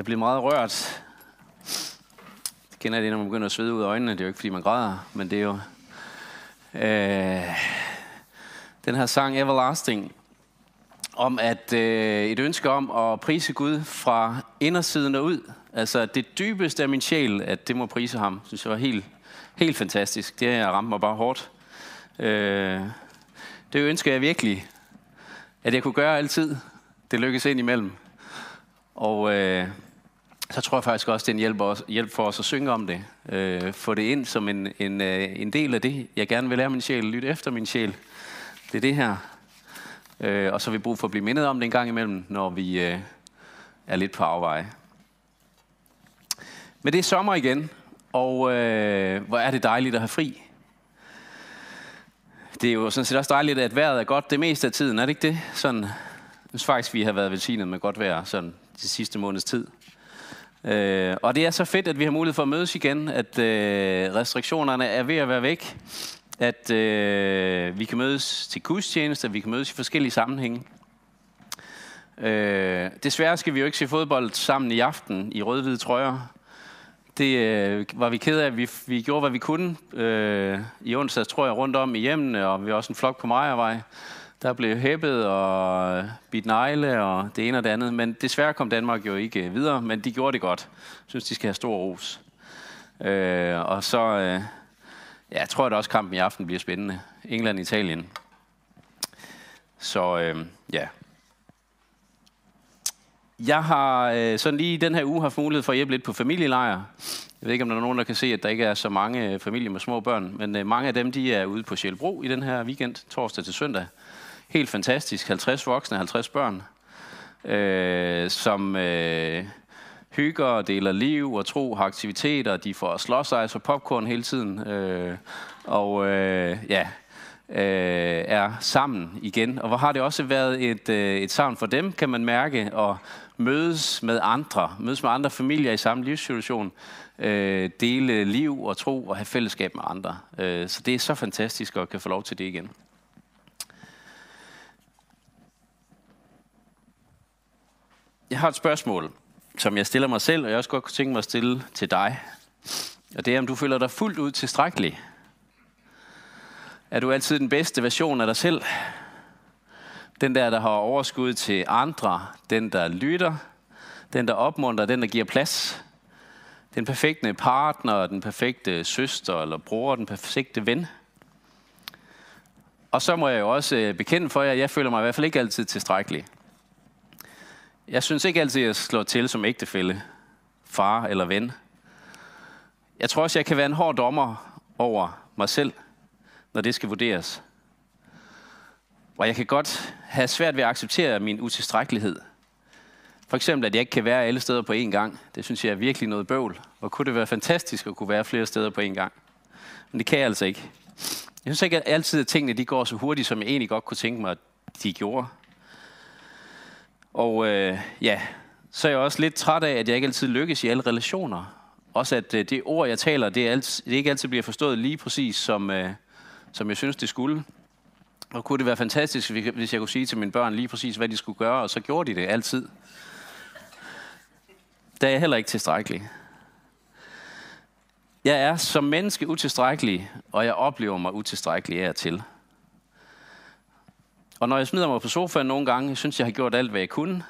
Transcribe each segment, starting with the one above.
Jeg blev meget rørt. Det kender det, når man begynder at svede ud af øjnene. Det er jo ikke, fordi man græder, men det er jo... Øh, den her sang Everlasting, om at øh, et ønske om at prise Gud fra indersiden og ud. Altså det dybeste af min sjæl, at det må prise ham, synes jeg var helt, helt fantastisk. Det har ramt mig bare hårdt. Øh, det ønsker jeg virkelig, at jeg kunne gøre altid. Det lykkes ind imellem. Og øh, så tror jeg faktisk også, det er en hjælp, os, hjælp for os at synge om det. Øh, få det ind som en, en, øh, en del af det, jeg gerne vil lære min sjæl. Lytte efter min sjæl. Det er det her. Øh, og så har vi brug for at blive mindet om det en gang imellem, når vi øh, er lidt på afveje. Men det er sommer igen, og øh, hvor er det dejligt at have fri. Det er jo sådan set også dejligt, at vejret er godt det meste af tiden, er det ikke det? Sådan, jeg synes faktisk, vi har været velsignet med godt vejr sådan de sidste måneds tid. Øh, og det er så fedt, at vi har mulighed for at mødes igen, at øh, restriktionerne er ved at være væk, at øh, vi kan mødes til gudstjeneste, at vi kan mødes i forskellige sammenhænge. Øh, desværre skal vi jo ikke se fodbold sammen i aften i rød-hvide trøjer. Det øh, var vi ked af. Vi, vi gjorde, hvad vi kunne øh, i onsdags, tror jeg, rundt om i hjemmene, og vi var også en flok på Majervej. Der blev hæppet og bidt negle og det ene og det andet. Men desværre kom Danmark jo ikke øh, videre, men de gjorde det godt. Jeg synes, de skal have stor ros. Øh, og så øh, ja, jeg tror jeg, at også kampen i aften bliver spændende. England-Italien. Så øh, ja. Jeg har øh, sådan lige den her uge haft mulighed for at hjælpe lidt på familielejr. Jeg ved ikke, om der er nogen, der kan se, at der ikke er så mange øh, familier med små børn, men øh, mange af dem de er ude på Sjælbro i den her weekend, torsdag til søndag. Helt fantastisk. 50 voksne, 50 børn, øh, som øh, hygger og deler liv og tro, har aktiviteter. De får slåsejs og popcorn hele tiden. Øh, og øh, ja, øh, er sammen igen. Og hvor har det også været et, øh, et savn for dem, kan man mærke, at mødes med andre, mødes med andre familier i samme livssituation, øh, dele liv og tro og have fællesskab med andre. Øh, så det er så fantastisk at kan få lov til det igen. Jeg har et spørgsmål, som jeg stiller mig selv, og jeg også godt kunne tænke mig at stille til dig. Og det er, om du føler dig fuldt ud tilstrækkelig. Er du altid den bedste version af dig selv? Den der, der har overskud til andre. Den, der lytter. Den, der opmuntrer. Den, der giver plads. Den perfekte partner, den perfekte søster eller bror, den perfekte ven. Og så må jeg jo også bekende for jer, at jeg føler mig i hvert fald ikke altid tilstrækkelig. Jeg synes ikke altid, at jeg slår til som ægtefælle, far eller ven. Jeg tror også, jeg kan være en hård dommer over mig selv, når det skal vurderes. Og jeg kan godt have svært ved at acceptere min utilstrækkelighed. For eksempel, at jeg ikke kan være alle steder på én gang. Det synes jeg er virkelig noget bøvl. Og kunne det være fantastisk at kunne være flere steder på én gang. Men det kan jeg altså ikke. Jeg synes ikke altid, at tingene de går så hurtigt, som jeg egentlig godt kunne tænke mig, at de gjorde. Og øh, ja, så er jeg også lidt træt af, at jeg ikke altid lykkes i alle relationer. Også at øh, det ord, jeg taler, det, er alt, det ikke altid bliver forstået lige præcis, som, øh, som jeg synes, det skulle. Og kunne det være fantastisk, hvis jeg kunne sige til mine børn lige præcis, hvad de skulle gøre, og så gjorde de det altid. Der er jeg heller ikke tilstrækkelig. Jeg er som menneske utilstrækkelig, og jeg oplever mig utilstrækkelig af til. Og når jeg smider mig på sofaen nogle gange, synes jeg har gjort alt, hvad jeg kunne,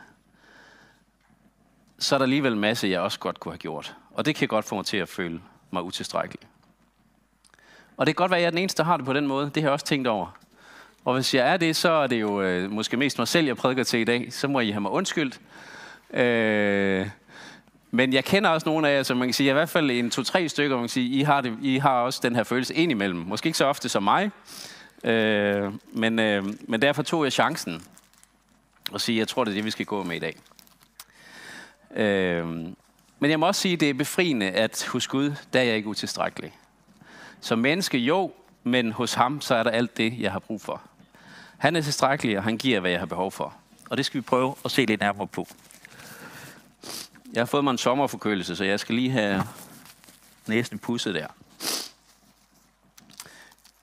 så er der alligevel en masse, jeg også godt kunne have gjort. Og det kan godt få mig til at føle mig utilstrækkelig. Og det kan godt være, at jeg er den eneste, der har det på den måde. Det har jeg også tænkt over. Og hvis jeg er det, så er det jo øh, måske mest mig selv, jeg prædiker til i dag. Så må I have mig undskyldt. Øh, men jeg kender også nogle af jer, som man kan sige, i hvert fald en to-tre stykker, man kan sige, I har, det, I har også den her følelse indimellem. Måske ikke så ofte som mig, øh, men, øh, men derfor tog jeg chancen og sige, jeg tror, det er det, vi skal gå med i dag. Øh, men jeg må også sige, det er befriende, at hos Gud, der er jeg ikke utilstrækkelig. Som menneske, jo, men hos ham, så er der alt det, jeg har brug for. Han er tilstrækkelig, og han giver, hvad jeg har behov for. Og det skal vi prøve at se lidt nærmere på. Jeg har fået mig en sommerforkølelse, så jeg skal lige have næsten pusset der.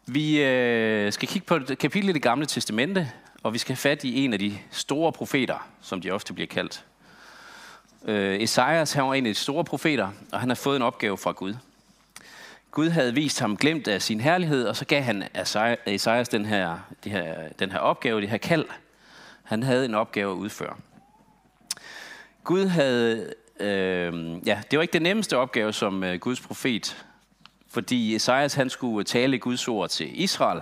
Vi øh, skal kigge på et kapitel i det gamle testamente, og vi skal have fat i en af de store profeter, som de ofte bliver kaldt. Øh, Esajas, han var en af de store profeter, og han har fået en opgave fra Gud. Gud havde vist ham glemt af sin herlighed, og så gav han Esajas den her, det her, den her opgave, det her kald. Han havde en opgave at udføre. Gud havde, øh, ja, det var ikke den nemmeste opgave som øh, Guds profet, fordi Esajas han skulle tale Guds ord til Israel,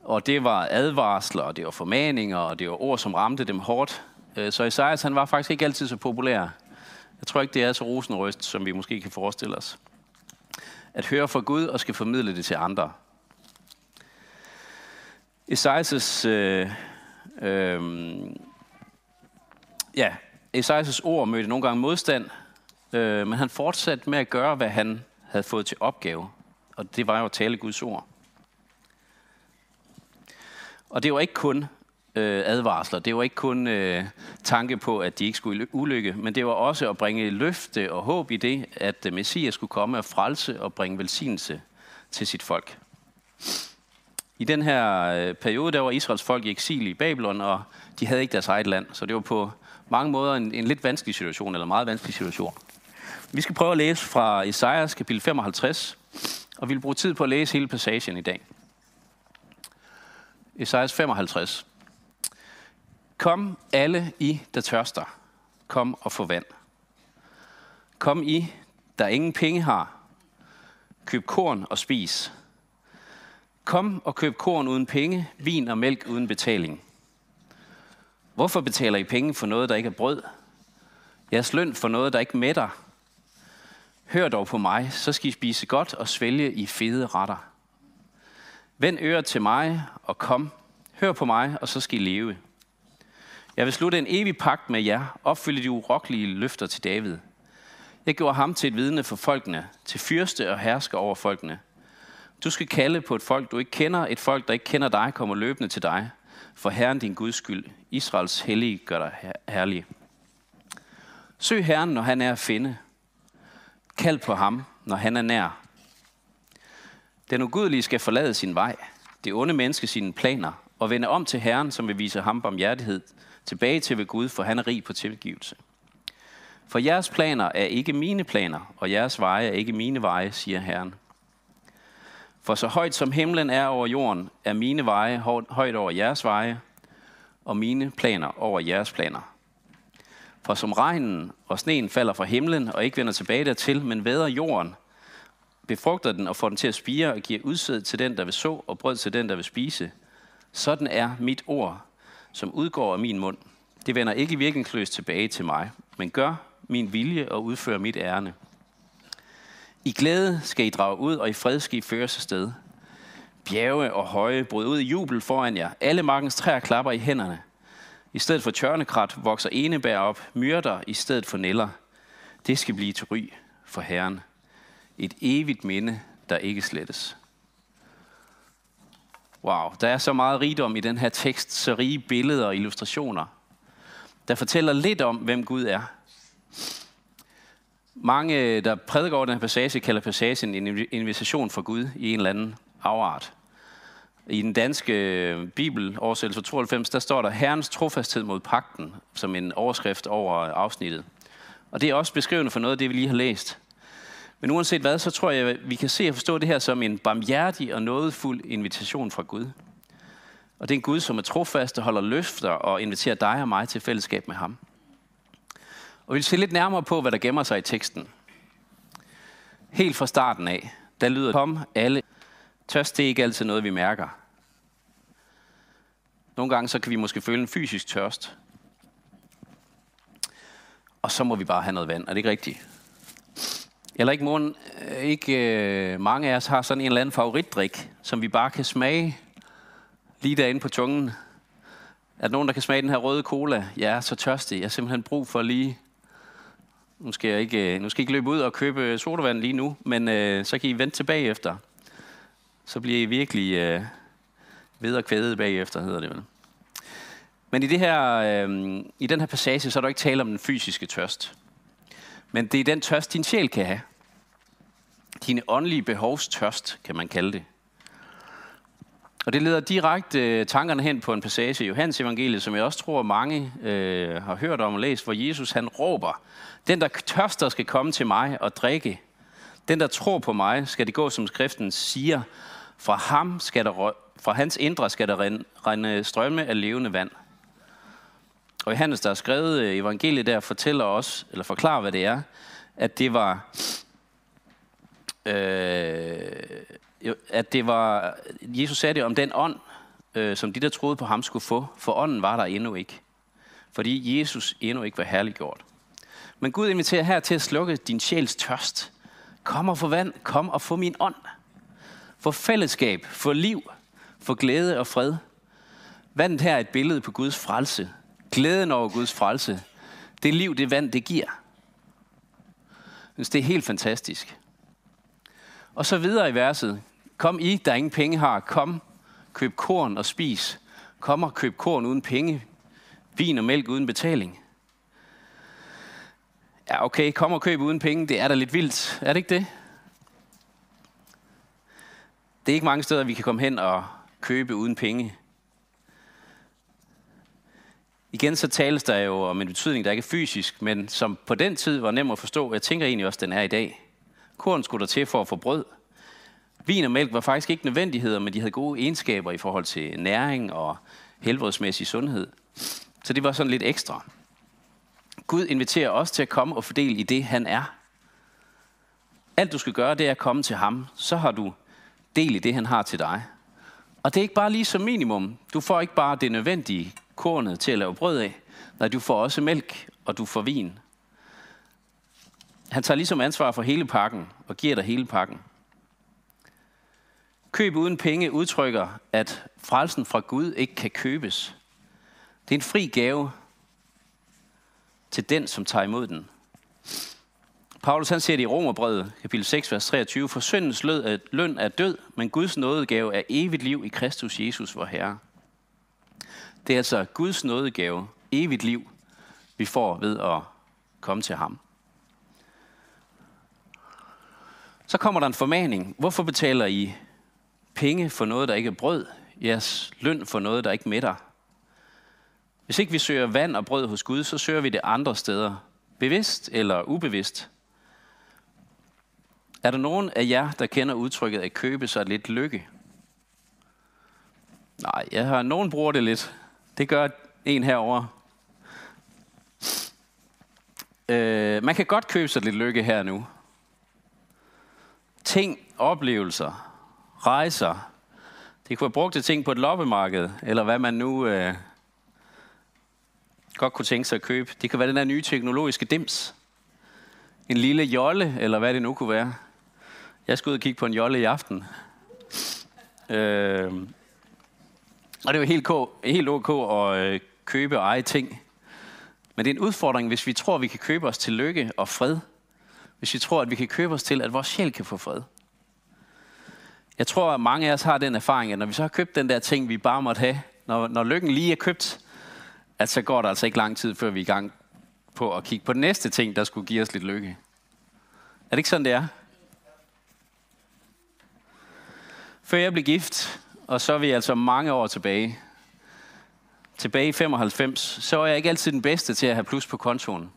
og det var advarsler, og det var formaninger, og det var ord, som ramte dem hårdt. Øh, så Esajas han var faktisk ikke altid så populær. Jeg tror ikke, det er så rosenrøst, som vi måske kan forestille os. At høre fra Gud og skal formidle det til andre. Esajas' øh, øh, ja, Esajas' ord mødte nogle gange modstand, øh, men han fortsatte med at gøre, hvad han havde fået til opgave. Og det var jo at tale Guds ord. Og det var ikke kun øh, advarsler, det var ikke kun øh, tanke på, at de ikke skulle ulykke, men det var også at bringe løfte og håb i det, at Messias skulle komme og frelse og bringe velsignelse til sit folk. I den her øh, periode, der var Israels folk i eksil i Babylon, og de havde ikke deres eget land, så det var på mange måder en, en lidt vanskelig situation, eller meget vanskelig situation. Vi skal prøve at læse fra Esajas kapitel 55, og vi vil bruge tid på at læse hele passagen i dag. Esajas 55. Kom alle I, der tørster. Kom og få vand. Kom I, der ingen penge har. Køb korn og spis. Kom og køb korn uden penge, vin og mælk uden betaling. Hvorfor betaler I penge for noget, der ikke er brød? Jeres løn for noget, der ikke mætter. Hør dog på mig, så skal I spise godt og svælge i fede retter. Vend øret til mig og kom. Hør på mig, og så skal I leve. Jeg vil slutte en evig pagt med jer, opfylde de urokkelige løfter til David. Jeg gjorde ham til et vidne for folkene, til fyrste og hersker over folkene. Du skal kalde på et folk, du ikke kender, et folk, der ikke kender dig, kommer løbende til dig. For Herren din Guds skyld, Israels hellige, gør dig herlig. Søg Herren, når han er at finde. Kald på ham, når han er nær. Den ugudelige skal forlade sin vej, det onde menneske sine planer, og vende om til Herren, som vil vise ham barmhjertighed, tilbage til ved Gud, for han er rig på tilgivelse. For jeres planer er ikke mine planer, og jeres veje er ikke mine veje, siger Herren. For så højt som himlen er over jorden, er mine veje højt over jeres veje, og mine planer over jeres planer. For som regnen og sneen falder fra himlen og ikke vender tilbage dertil, men væder jorden, befrugter den og får den til at spire og giver udsæd til den, der vil så, og brød til den, der vil spise. Sådan er mit ord, som udgår af min mund. Det vender ikke virkningsløst tilbage til mig, men gør min vilje og udfører mit ærne. I glæde skal I drage ud, og i fred skal I føres afsted. Bjerge og høje brød ud i jubel foran jer. Alle markens træer klapper i hænderne. I stedet for tørnekrat vokser enebær op, myrder i stedet for neller. Det skal blive til ry for Herren. Et evigt minde, der ikke slettes. Wow, der er så meget rigdom i den her tekst, så rige billeder og illustrationer, der fortæller lidt om, hvem Gud er. Mange, der prædiker over den her passage, kalder passagen en invitation fra Gud i en eller anden afart. I den danske øh, bibel, oversættelse 92, der står der Herrens trofasthed mod pakten, som en overskrift over øh, afsnittet. Og det er også beskrivende for noget af det, vi lige har læst. Men uanset hvad, så tror jeg, at vi kan se og forstå det her som en barmhjertig og nådefuld invitation fra Gud. Og det er en Gud, som er trofast og holder løfter og inviterer dig og mig til fællesskab med ham. Og vi vil se lidt nærmere på, hvad der gemmer sig i teksten. Helt fra starten af, der lyder kom alle. Tørst det er ikke altid noget, vi mærker. Nogle gange så kan vi måske føle en fysisk tørst. Og så må vi bare have noget vand. Er det ikke rigtigt? Eller ikke, morgen, øh, ikke øh, mange af os har sådan en eller anden favoritdrik, som vi bare kan smage lige derinde på tungen. Er der nogen, der kan smage den her røde cola? Jeg er så tørstig. Jeg har simpelthen brug for lige nu skal jeg ikke, øh, nu skal jeg ikke løbe ud og købe sodavand lige nu, men øh, så kan I vente tilbage efter. Så bliver I virkelig øh, ved og kvædet bagefter, hedder det vel. Men i, det her, øh, i den her passage, så er der ikke tale om den fysiske tørst. Men det er den tørst, din sjæl kan have. Dine åndelige behovstørst, kan man kalde det. Og det leder direkte øh, tankerne hen på en passage i Johannes evangeliet, som jeg også tror mange øh, har hørt om og læst, hvor Jesus han råber, den der tørster skal komme til mig og drikke. Den der tror på mig, skal det gå som skriften siger, fra ham skal der, fra hans indre skal der rende, rende strømme af levende vand. Og Johannes, der har skrevet øh, evangeliet der, fortæller os, eller forklarer, hvad det er, at det var, øh, at det var, Jesus sagde det om den ånd, øh, som de, der troede på ham, skulle få, for ånden var der endnu ikke. Fordi Jesus endnu ikke var herliggjort. Men Gud inviterer her til at slukke din sjæls tørst. Kom og få vand, kom og få min ånd for fællesskab, for liv, for glæde og fred. Vandet her er et billede på Guds frelse. Glæden over Guds frelse. Det liv, det vand, det giver. Det er helt fantastisk. Og så videre i verset. Kom I, der ingen penge har, kom, køb korn og spis. Kom og køb korn uden penge, vin og mælk uden betaling. Ja, okay, kom og køb uden penge, det er da lidt vildt. Er det ikke det? Det er ikke mange steder, vi kan komme hen og købe uden penge. Igen så tales der jo om en betydning, der ikke er fysisk, men som på den tid var nem at forstå. Jeg tænker egentlig også, den er i dag. Korn skulle der til for at få brød. Vin og mælk var faktisk ikke nødvendigheder, men de havde gode egenskaber i forhold til næring og helbredsmæssig sundhed. Så det var sådan lidt ekstra. Gud inviterer os til at komme og fordele i det, han er. Alt du skal gøre, det er at komme til ham. Så har du del i det, han har til dig. Og det er ikke bare lige som minimum. Du får ikke bare det nødvendige kornet til at lave brød af. Nej, du får også mælk, og du får vin. Han tager ligesom ansvar for hele pakken, og giver dig hele pakken. Køb uden penge udtrykker, at frelsen fra Gud ikke kan købes. Det er en fri gave til den, som tager imod den. Paulus han siger det i Romerbrevet, kapitel 6, vers 23, for syndens løn er død, men Guds nådegave er evigt liv i Kristus Jesus, vor Herre. Det er altså Guds nådegave, evigt liv, vi får ved at komme til ham. Så kommer der en formaning. Hvorfor betaler I penge for noget, der ikke er brød? Jeres løn for noget, der ikke mætter? Hvis ikke vi søger vand og brød hos Gud, så søger vi det andre steder. Bevidst eller ubevidst. Er der nogen af jer, der kender udtrykket at købe sig lidt lykke? Nej, jeg har nogen bruger det lidt. Det gør en herover. Øh, man kan godt købe sig lidt lykke her nu. Ting, oplevelser, rejser. Det kunne være brugt til ting på et loppemarked, eller hvad man nu øh, godt kunne tænke sig at købe. Det kan være den her nye teknologiske dims. En lille jolle, eller hvad det nu kunne være. Jeg skal ud og kigge på en jolle i aften. Øh, og det er jo helt, helt ok at øh, købe og eje ting. Men det er en udfordring, hvis vi tror, at vi kan købe os til lykke og fred. Hvis vi tror, at vi kan købe os til, at vores sjæl kan få fred. Jeg tror, at mange af os har den erfaring, at når vi så har købt den der ting, vi bare måtte have, når, når lykken lige er købt, at så går der altså ikke lang tid, før vi er i gang på at kigge på den næste ting, der skulle give os lidt lykke. Er det ikke sådan, det er? Før jeg blev gift, og så er vi altså mange år tilbage, tilbage i 95, så var jeg ikke altid den bedste til at have plus på kontoen.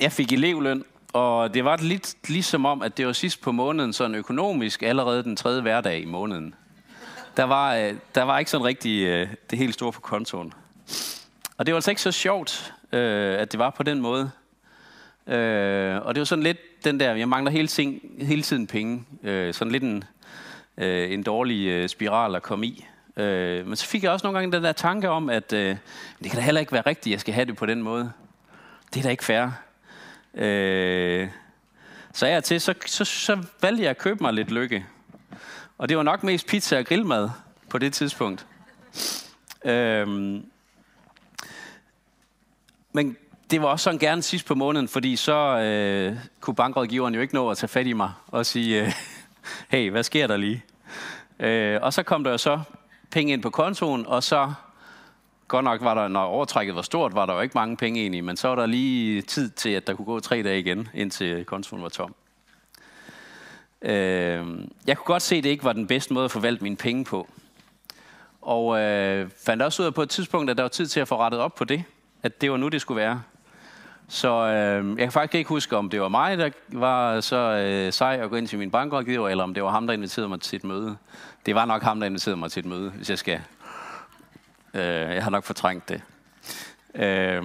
Jeg fik elevløn, og det var lidt ligesom om, at det var sidst på måneden, sådan økonomisk, allerede den tredje hverdag i måneden. Der var, øh, der var ikke sådan rigtig øh, det helt store på kontoen. Og det var altså ikke så sjovt, øh, at det var på den måde. Øh, og det var sådan lidt den der, jeg mangler hele, ting, hele tiden penge. Øh, sådan lidt en, øh, en dårlig øh, spiral at komme i. men så fik jeg også nogle gange den der tanke om, at det kan da heller ikke være rigtigt, at jeg skal have det på den måde. Det er da ikke fair. Øh, så jeg til, så, så, så valgte jeg at købe mig lidt lykke. Og det var nok mest pizza og grillmad på det tidspunkt. Øhm, men det var også sådan gerne sidst på måneden, fordi så øh, kunne bankrådgiveren jo ikke nå at tage fat i mig og sige, øh, hey, hvad sker der lige? Øh, og så kom der jo så penge ind på kontoen, og så Godt nok var der, når overtrækket var stort, var der jo ikke mange penge egentlig, men så var der lige tid til, at der kunne gå tre dage igen, indtil kontoen var tom. Øh, jeg kunne godt se, at det ikke var den bedste måde at forvalte mine penge på. Og øh, fandt også ud af på et tidspunkt, at der var tid til at få rettet op på det. At det var nu, det skulle være. Så øh, jeg kan faktisk ikke huske, om det var mig, der var så øh, sej at gå ind til min bankrådgiver, eller om det var ham, der inviterede mig til et møde. Det var nok ham, der inviterede mig til et møde, hvis jeg skal. Øh, jeg har nok fortrængt det. Øh,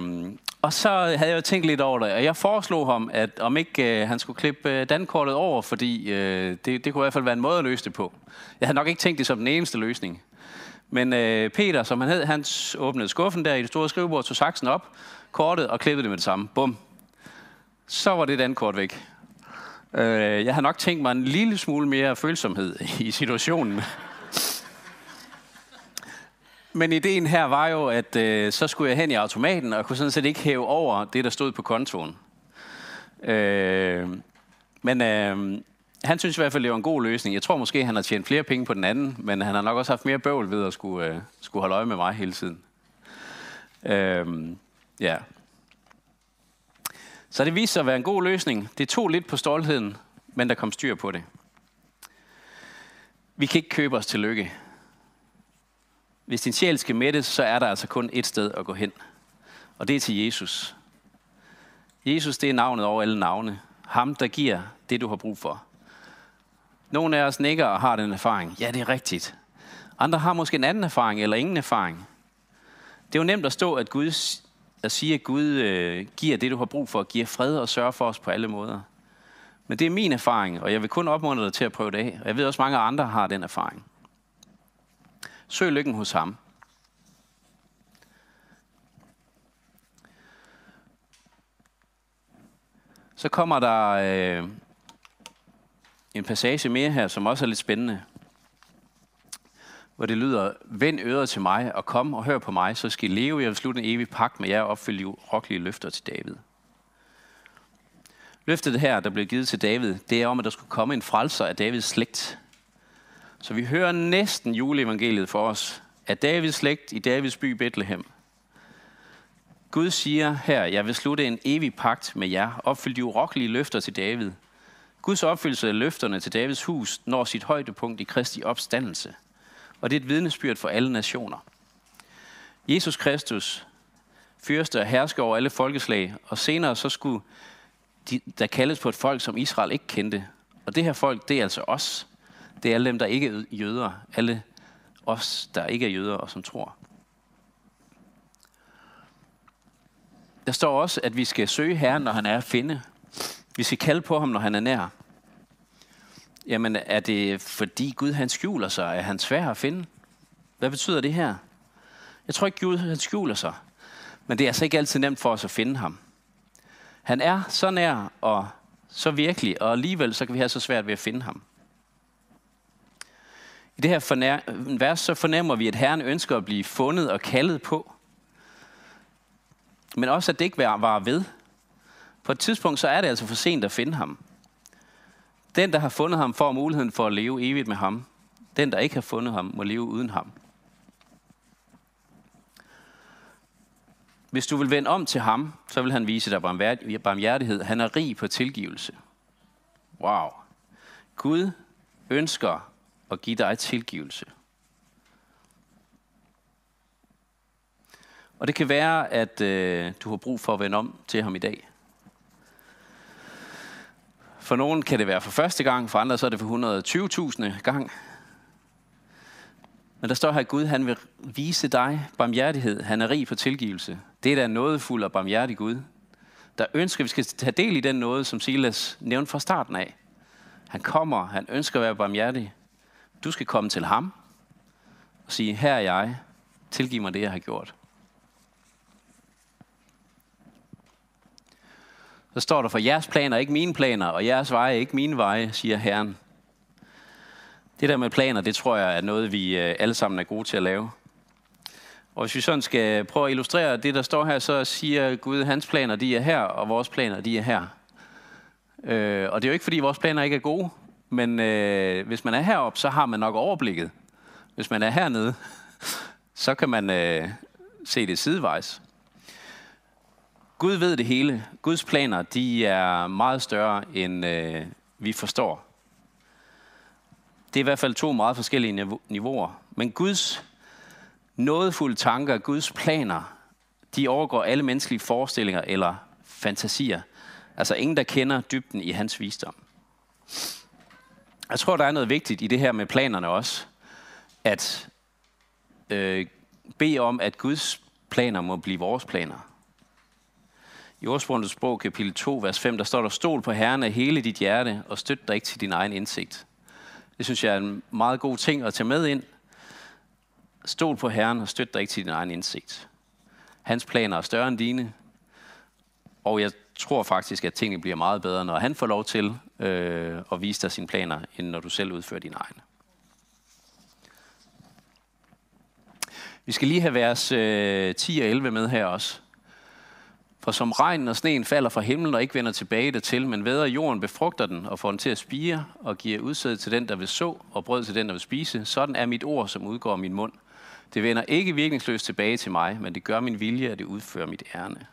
og så havde jeg jo tænkt lidt over det, og jeg foreslog ham, at om ikke øh, han skulle klippe øh, dankortet over, fordi øh, det, det kunne i hvert fald være en måde at løse det på. Jeg havde nok ikke tænkt det som den eneste løsning. Men øh, Peter, som han hed, han åbnede skuffen der i det store skrivebord, tog saksen op, kortet og klippede det med det samme. Bum. Så var det dankort væk. Øh, jeg havde nok tænkt mig en lille smule mere følsomhed i situationen. Men ideen her var jo, at øh, så skulle jeg hen i automaten, og kunne sådan set ikke hæve over det, der stod på kontoen. Øh, men øh, han synes i hvert fald, det var en god løsning. Jeg tror måske, han har tjent flere penge på den anden, men han har nok også haft mere bøvl ved at skulle, øh, skulle holde øje med mig hele tiden. Øhm, ja. Så det viste sig at være en god løsning. Det tog lidt på stoltheden, men der kom styr på det. Vi kan ikke købe os til lykke. Hvis din sjæl skal mættes, så er der altså kun et sted at gå hen. Og det er til Jesus. Jesus, det er navnet over alle navne. Ham, der giver det, du har brug for. Nogle af os nikker og har den erfaring. Ja, det er rigtigt. Andre har måske en anden erfaring eller ingen erfaring. Det er jo nemt at stå at, Gud, at sige, at Gud øh, giver det, du har brug for, giver fred og sørger for os på alle måder. Men det er min erfaring, og jeg vil kun opmuntre dig til at prøve det af. Og jeg ved også, at mange andre har den erfaring. Søg lykken hos ham. Så kommer der øh, en passage mere her, som også er lidt spændende. Hvor det lyder, vend øret til mig og kom og hør på mig, så skal I leve, jeg vil slutte en evig pagt med jer og opfylde rokkelige løfter til David. Løftet her, der blev givet til David, det er om, at der skulle komme en frelser af Davids slægt. Så vi hører næsten juleevangeliet for os, at Davids slægt i Davids by Bethlehem. Gud siger her, jeg vil slutte en evig pagt med jer, opfylde de urokkelige løfter til David. Guds opfyldelse af løfterne til Davids hus når sit højdepunkt i Kristi opstandelse. Og det er et vidnesbyrd for alle nationer. Jesus Kristus, fyrste og hersker over alle folkeslag, og senere så skulle de, der kaldes på et folk, som Israel ikke kendte. Og det her folk, det er altså os. Det er alle dem, der ikke er jøder. Alle os, der ikke er jøder og som tror. Der står også, at vi skal søge Herren, når han er at finde. Vi skal kalde på ham, når han er nær. Jamen, er det fordi Gud han skjuler sig? Er han svær at finde? Hvad betyder det her? Jeg tror ikke, Gud han skjuler sig. Men det er altså ikke altid nemt for os at finde ham. Han er så nær og så virkelig, og alligevel så kan vi have så svært ved at finde ham. I det her fornær- vers så fornemmer vi, at Herren ønsker at blive fundet og kaldet på. Men også, at det ikke var ved. På et tidspunkt, så er det altså for sent at finde ham. Den, der har fundet ham, får muligheden for at leve evigt med ham. Den, der ikke har fundet ham, må leve uden ham. Hvis du vil vende om til ham, så vil han vise dig barmhjertighed. Han er rig på tilgivelse. Wow. Gud ønsker at give dig tilgivelse. Og det kan være, at øh, du har brug for at vende om til ham i dag. For nogen kan det være for første gang, for andre så er det for 120.000 gang. Men der står her, at Gud han vil vise dig barmhjertighed. Han er rig på tilgivelse. Det er da nådefuld og barmhjertig Gud, der ønsker, at vi skal tage del i den nåde, som Silas nævnte fra starten af. Han kommer, han ønsker at være barmhjertig. Du skal komme til ham og sige, her er jeg, tilgiv mig det, jeg har gjort. Så står der, for jeres planer er ikke mine planer, og jeres veje er ikke mine veje, siger Herren. Det der med planer, det tror jeg er noget, vi øh, alle sammen er gode til at lave. Og hvis vi sådan skal prøve at illustrere det, der står her, så siger Gud, hans planer, de er her, og vores planer, de er her. Øh, og det er jo ikke, fordi vores planer ikke er gode, men øh, hvis man er heroppe, så har man nok overblikket. Hvis man er hernede, så kan man øh, se det sidevejs. Gud ved det hele. Guds planer, de er meget større, end øh, vi forstår. Det er i hvert fald to meget forskellige niveauer. Men Guds nådefulde tanker, Guds planer, de overgår alle menneskelige forestillinger eller fantasier. Altså ingen, der kender dybden i hans visdom. Jeg tror, der er noget vigtigt i det her med planerne også. At øh, bede om, at Guds planer må blive vores planer. I ordsprungets sprog, kapitel 2, vers 5, der står der, stol på Herren af hele dit hjerte, og støt dig ikke til din egen indsigt. Det synes jeg er en meget god ting at tage med ind. Stol på Herren, og støt dig ikke til din egen indsigt. Hans planer er større end dine, og jeg tror faktisk, at tingene bliver meget bedre, når han får lov til øh, at vise dig sine planer, end når du selv udfører dine egne. Vi skal lige have vers øh, 10 og 11 med her også. For som regnen og sneen falder fra himlen og ikke vender tilbage dertil, men væder jorden befrugter den og får den til at spire og giver udsæd til den, der vil så, og brød til den, der vil spise, sådan er mit ord, som udgår af min mund. Det vender ikke virkningsløst tilbage til mig, men det gør min vilje, at det udfører mit ærne.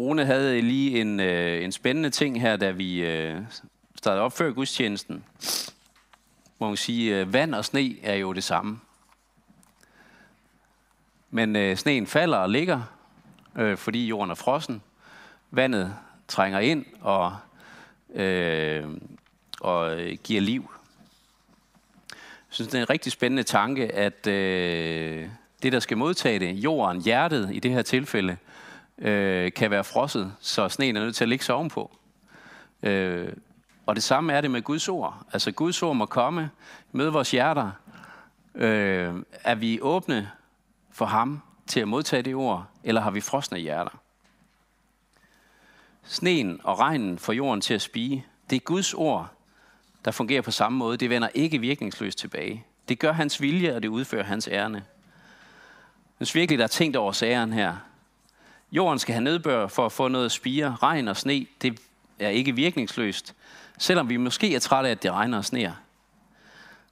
Rune havde lige en, øh, en spændende ting her, da vi øh, startede op før gudstjenesten. Må man sige, øh, vand og sne er jo det samme. Men øh, sneen falder og ligger, øh, fordi jorden er frossen. Vandet trænger ind og, øh, og øh, giver liv. Jeg synes, det er en rigtig spændende tanke, at øh, det, der skal modtage det, jorden, hjertet i det her tilfælde, øh, kan være frosset, så sneen er nødt til at ligge sig ovenpå. Øh, og det samme er det med Guds ord. Altså Guds ord må komme, møde vores hjerter. Øh, er vi åbne for ham til at modtage det ord, eller har vi frosne hjerter? Sneen og regnen får jorden til at spige. Det er Guds ord, der fungerer på samme måde. Det vender ikke virkningsløst tilbage. Det gør hans vilje, og det udfører hans ærne. Hvis virkelig, der er tænkt over sageren her. Jorden skal have nedbør for at få noget at spire. Regn og sne, det er ikke virkningsløst, selvom vi måske er trætte af, at det regner og sneer.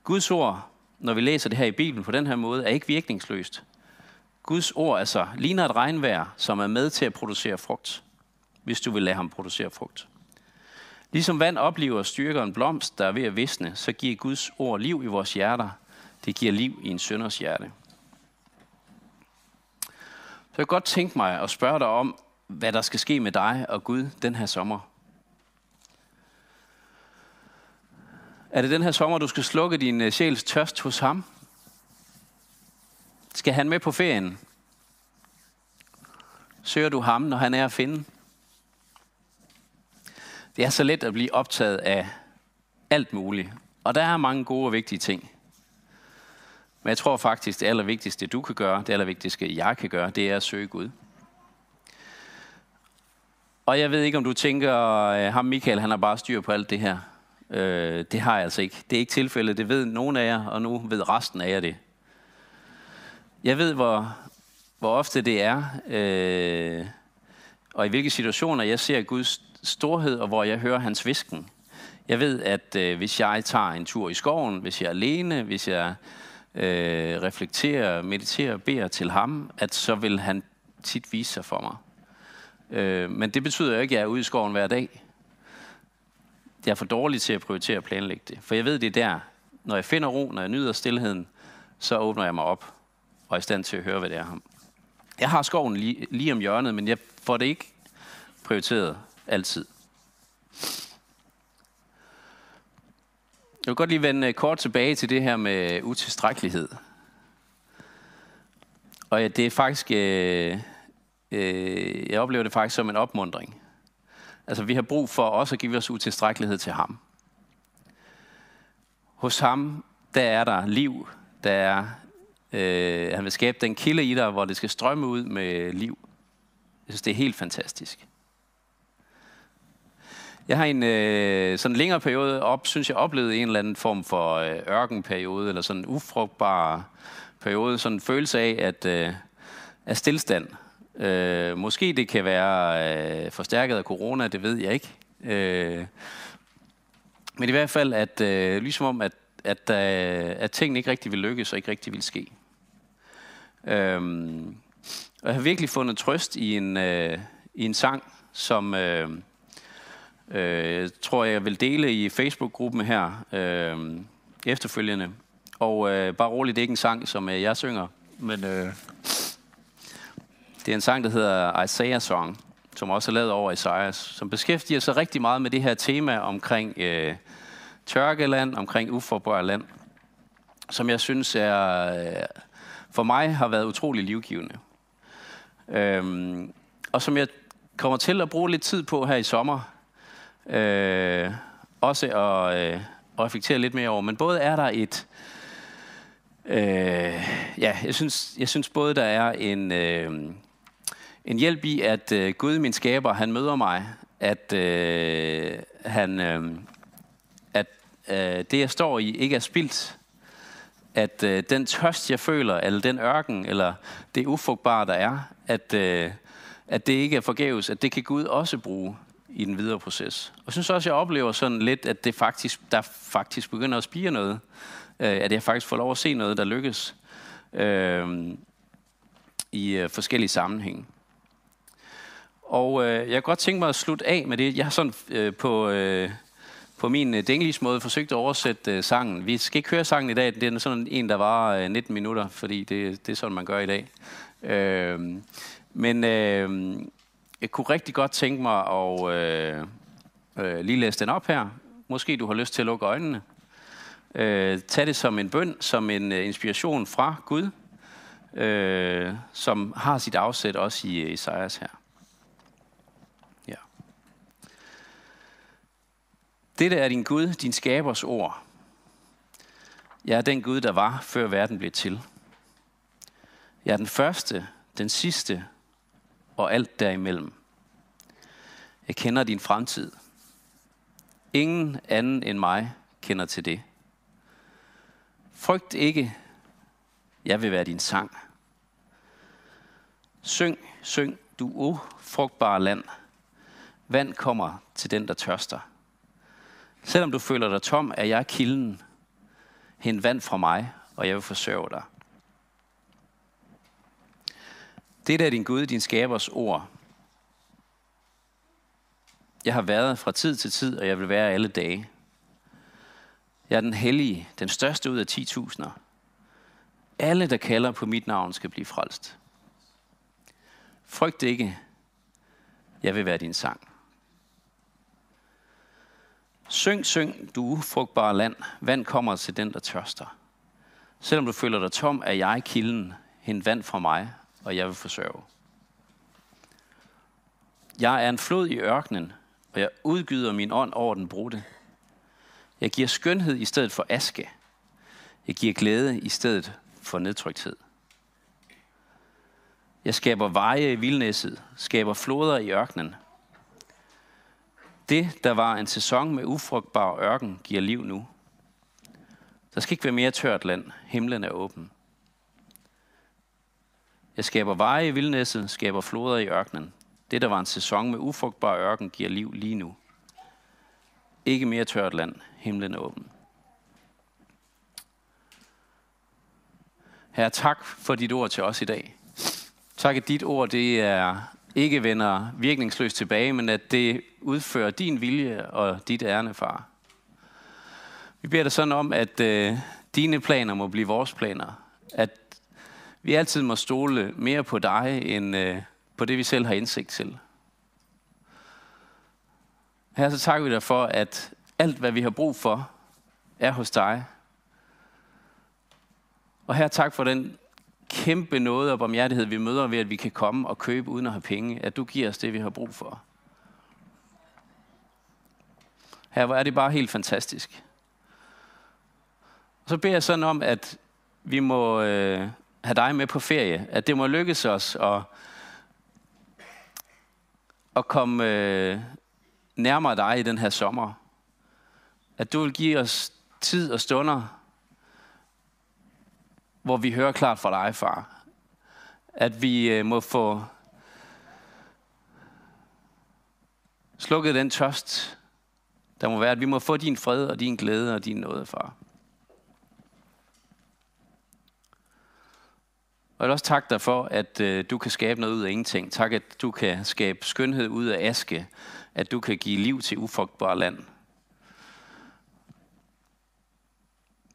Guds ord, når vi læser det her i Bibelen på den her måde, er ikke virkningsløst. Guds ord altså ligner et regnvejr, som er med til at producere frugt, hvis du vil lade ham producere frugt. Ligesom vand oplever og styrker en blomst, der er ved at visne, så giver Guds ord liv i vores hjerter. Det giver liv i en sønders hjerte. Så jeg kan godt tænke mig at spørge dig om, hvad der skal ske med dig og Gud den her sommer. Er det den her sommer, du skal slukke din øh, sjæls tørst hos ham? Skal han med på ferien? Søger du ham, når han er at finde? Det er så let at blive optaget af alt muligt. Og der er mange gode og vigtige ting. Men jeg tror faktisk, det allervigtigste, du kan gøre, det allervigtigste, jeg kan gøre, det er at søge Gud. Og jeg ved ikke, om du tænker, at ham Michael, han har bare styr på alt det her. Øh, det har jeg altså ikke. Det er ikke tilfældet. Det ved nogen af jer, og nu ved resten af jer det. Jeg ved, hvor, hvor ofte det er, øh, og i hvilke situationer jeg ser Guds storhed, og hvor jeg hører hans visken. Jeg ved, at øh, hvis jeg tager en tur i skoven, hvis jeg er alene, hvis jeg øh, reflekterer, mediterer, beder til ham, at så vil han tit vise sig for mig. Øh, men det betyder jo ikke, at jeg er ude i skoven hver dag. Jeg er for dårlig til at prioritere at planlægge det. For jeg ved, det er der, når jeg finder ro, når jeg nyder stillheden, så åbner jeg mig op og er i stand til at høre, hvad det er ham. Jeg har skoven lige, lige om hjørnet, men jeg får det ikke prioriteret altid. Jeg vil godt lige vende øh, kort tilbage til det her med utilstrækkelighed. Og det er faktisk, øh, øh, jeg oplever det faktisk som en opmundring. Altså vi har brug for også at give os utilstrækkelighed til ham. Hos ham, der er der liv, der er, øh, han vil skabe den kilde i dig, hvor det skal strømme ud med liv. Jeg synes, det er helt fantastisk. Jeg har en øh, sådan længere periode op, synes jeg, oplevet en eller anden form for øh, ørkenperiode, eller sådan en ufrugtbar periode, sådan en følelse af, at øh, af stillstand. Øh, måske det kan være øh, forstærket af corona, det ved jeg ikke. Øh, men i hvert fald, at øh, ligesom om, at, at, øh, at tingene ikke rigtig vil lykkes, og ikke rigtig vil ske. Øh, og jeg har virkelig fundet trøst i en, øh, i en sang, som... Øh, øh, tror jeg vil dele i Facebook-gruppen her øh, efterfølgende. Og øh, bare roligt, det er ikke en sang, som øh, jeg synger, men øh, det er en sang, der hedder Isaiah Song, som også er lavet over Isaias, som beskæftiger sig rigtig meget med det her tema omkring øh, tørkeland, omkring ufrugtbart land, som jeg synes er, øh, for mig har været utrolig livgivende. Øhm, og som jeg kommer til at bruge lidt tid på her i sommer, øh, også at, øh, at reflektere lidt mere over. Men både er der et, øh, ja, jeg synes, jeg synes både der er en, øh, en hjælp i, at øh, Gud, min skaber, han møder mig, at øh, han, øh, at øh, det jeg står i ikke er spildt, at øh, den tørst jeg føler, eller den ørken, eller det ufugtbare, der er, at øh, at det ikke er forgæves, at det kan Gud også bruge i den videre proces. Og jeg synes også, jeg oplever sådan lidt, at det faktisk, der faktisk begynder at spire noget. Øh, at jeg faktisk får lov at se noget, der lykkes øh, i øh, forskellige sammenhænge. Og øh, jeg kan godt tænke mig at slutte af med det. Jeg har sådan øh, på, øh, på min øh, måde forsøgt at oversætte øh, sangen. Vi skal ikke høre sangen i dag. Det er sådan en, der var 19 øh, minutter, fordi det, det er sådan, man gør i dag. Øh, men øh, jeg kunne rigtig godt tænke mig at øh, øh, lige læse den op her. Måske du har lyst til at lukke øjnene. Øh, tag det som en bøn, som en øh, inspiration fra Gud, øh, som har sit afsæt også i Esajas her. Dette er din Gud, din skabers ord. Jeg er den Gud, der var, før verden blev til. Jeg er den første, den sidste og alt derimellem. Jeg kender din fremtid. Ingen anden end mig kender til det. Frygt ikke, jeg vil være din sang. Syng, syng, du ufrugtbare land. Vand kommer til den, der tørster. Selvom du føler dig tom, er jeg kilden. Hent vand fra mig, og jeg vil forsørge dig. Det er din Gud, din skabers ord. Jeg har været fra tid til tid, og jeg vil være alle dage. Jeg er den hellige, den største ud af 10.000'er. Alle, der kalder på mit navn, skal blive frelst. Frygt ikke. Jeg vil være din sang. Syng, syng, du ufrugtbare land. Vand kommer til den, der tørster. Selvom du føler dig tom, er jeg kilden. Hent vand fra mig, og jeg vil forsørge. Jeg er en flod i ørkenen, og jeg udgyder min ånd over den brudte. Jeg giver skønhed i stedet for aske. Jeg giver glæde i stedet for nedtrykthed. Jeg skaber veje i vildnæsset, skaber floder i ørkenen. Det, der var en sæson med ufrugtbar ørken, giver liv nu. Der skal ikke være mere tørt land. Himlen er åben. Jeg skaber veje i vildnæsset, skaber floder i ørkenen. Det, der var en sæson med ufrugtbar ørken, giver liv lige nu. Ikke mere tørt land. Himlen er åben. Herre, tak for dit ord til os i dag. Tak, at dit ord det er ikke vender virkningsløst tilbage, men at det udfører din vilje og dit ærne, far. Vi beder dig sådan om, at øh, dine planer må blive vores planer. At vi altid må stole mere på dig, end øh, på det, vi selv har indsigt til. Her så takker vi dig for, at alt, hvad vi har brug for, er hos dig. Og her tak for den kæmpe noget og barmhjertighed, vi møder ved, at vi kan komme og købe uden at have penge. At du giver os det, vi har brug for. Her hvor er det bare helt fantastisk. Og så beder jeg sådan om, at vi må øh, have dig med på ferie. At det må lykkes os at, at komme øh, nærmere dig i den her sommer. At du vil give os tid og stunder, hvor vi hører klart fra dig, far. At vi øh, må få slukket den tørst, der må være, at vi må få din fred og din glæde og din nåde, far. Og jeg vil også takke dig for, at øh, du kan skabe noget ud af ingenting. Tak, at du kan skabe skønhed ud af aske. At du kan give liv til ufrugtbare land.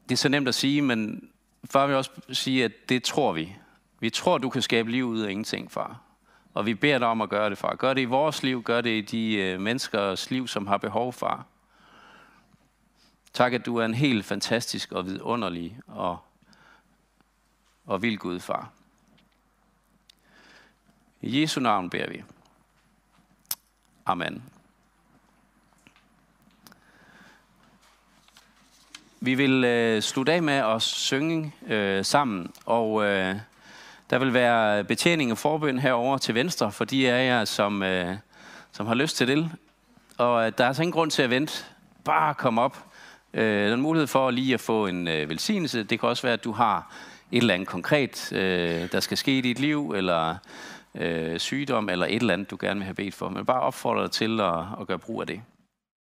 Det er så nemt at sige, men far vil også sige, at det tror vi. Vi tror, du kan skabe liv ud af ingenting, far. Og vi beder dig om at gøre det, far. Gør det i vores liv, gør det i de øh, menneskers liv, som har behov, far. Tak, at du er en helt fantastisk og vidunderlig og, og vild Gud, far. I Jesu navn beder vi. Amen. Vi vil øh, slutte af med at synge øh, sammen, og øh, der vil være betjening og forbøn herover til venstre for de af jer, som, øh, som har lyst til det. Og øh, der er altså ingen grund til at vente. Bare kom op. Øh, der er en mulighed for lige at få en øh, velsignelse. Det kan også være, at du har et eller andet konkret, øh, der skal ske i dit liv, eller øh, sygdom, eller et eller andet, du gerne vil have bedt for. Men bare opfordre dig til at, at gøre brug af det.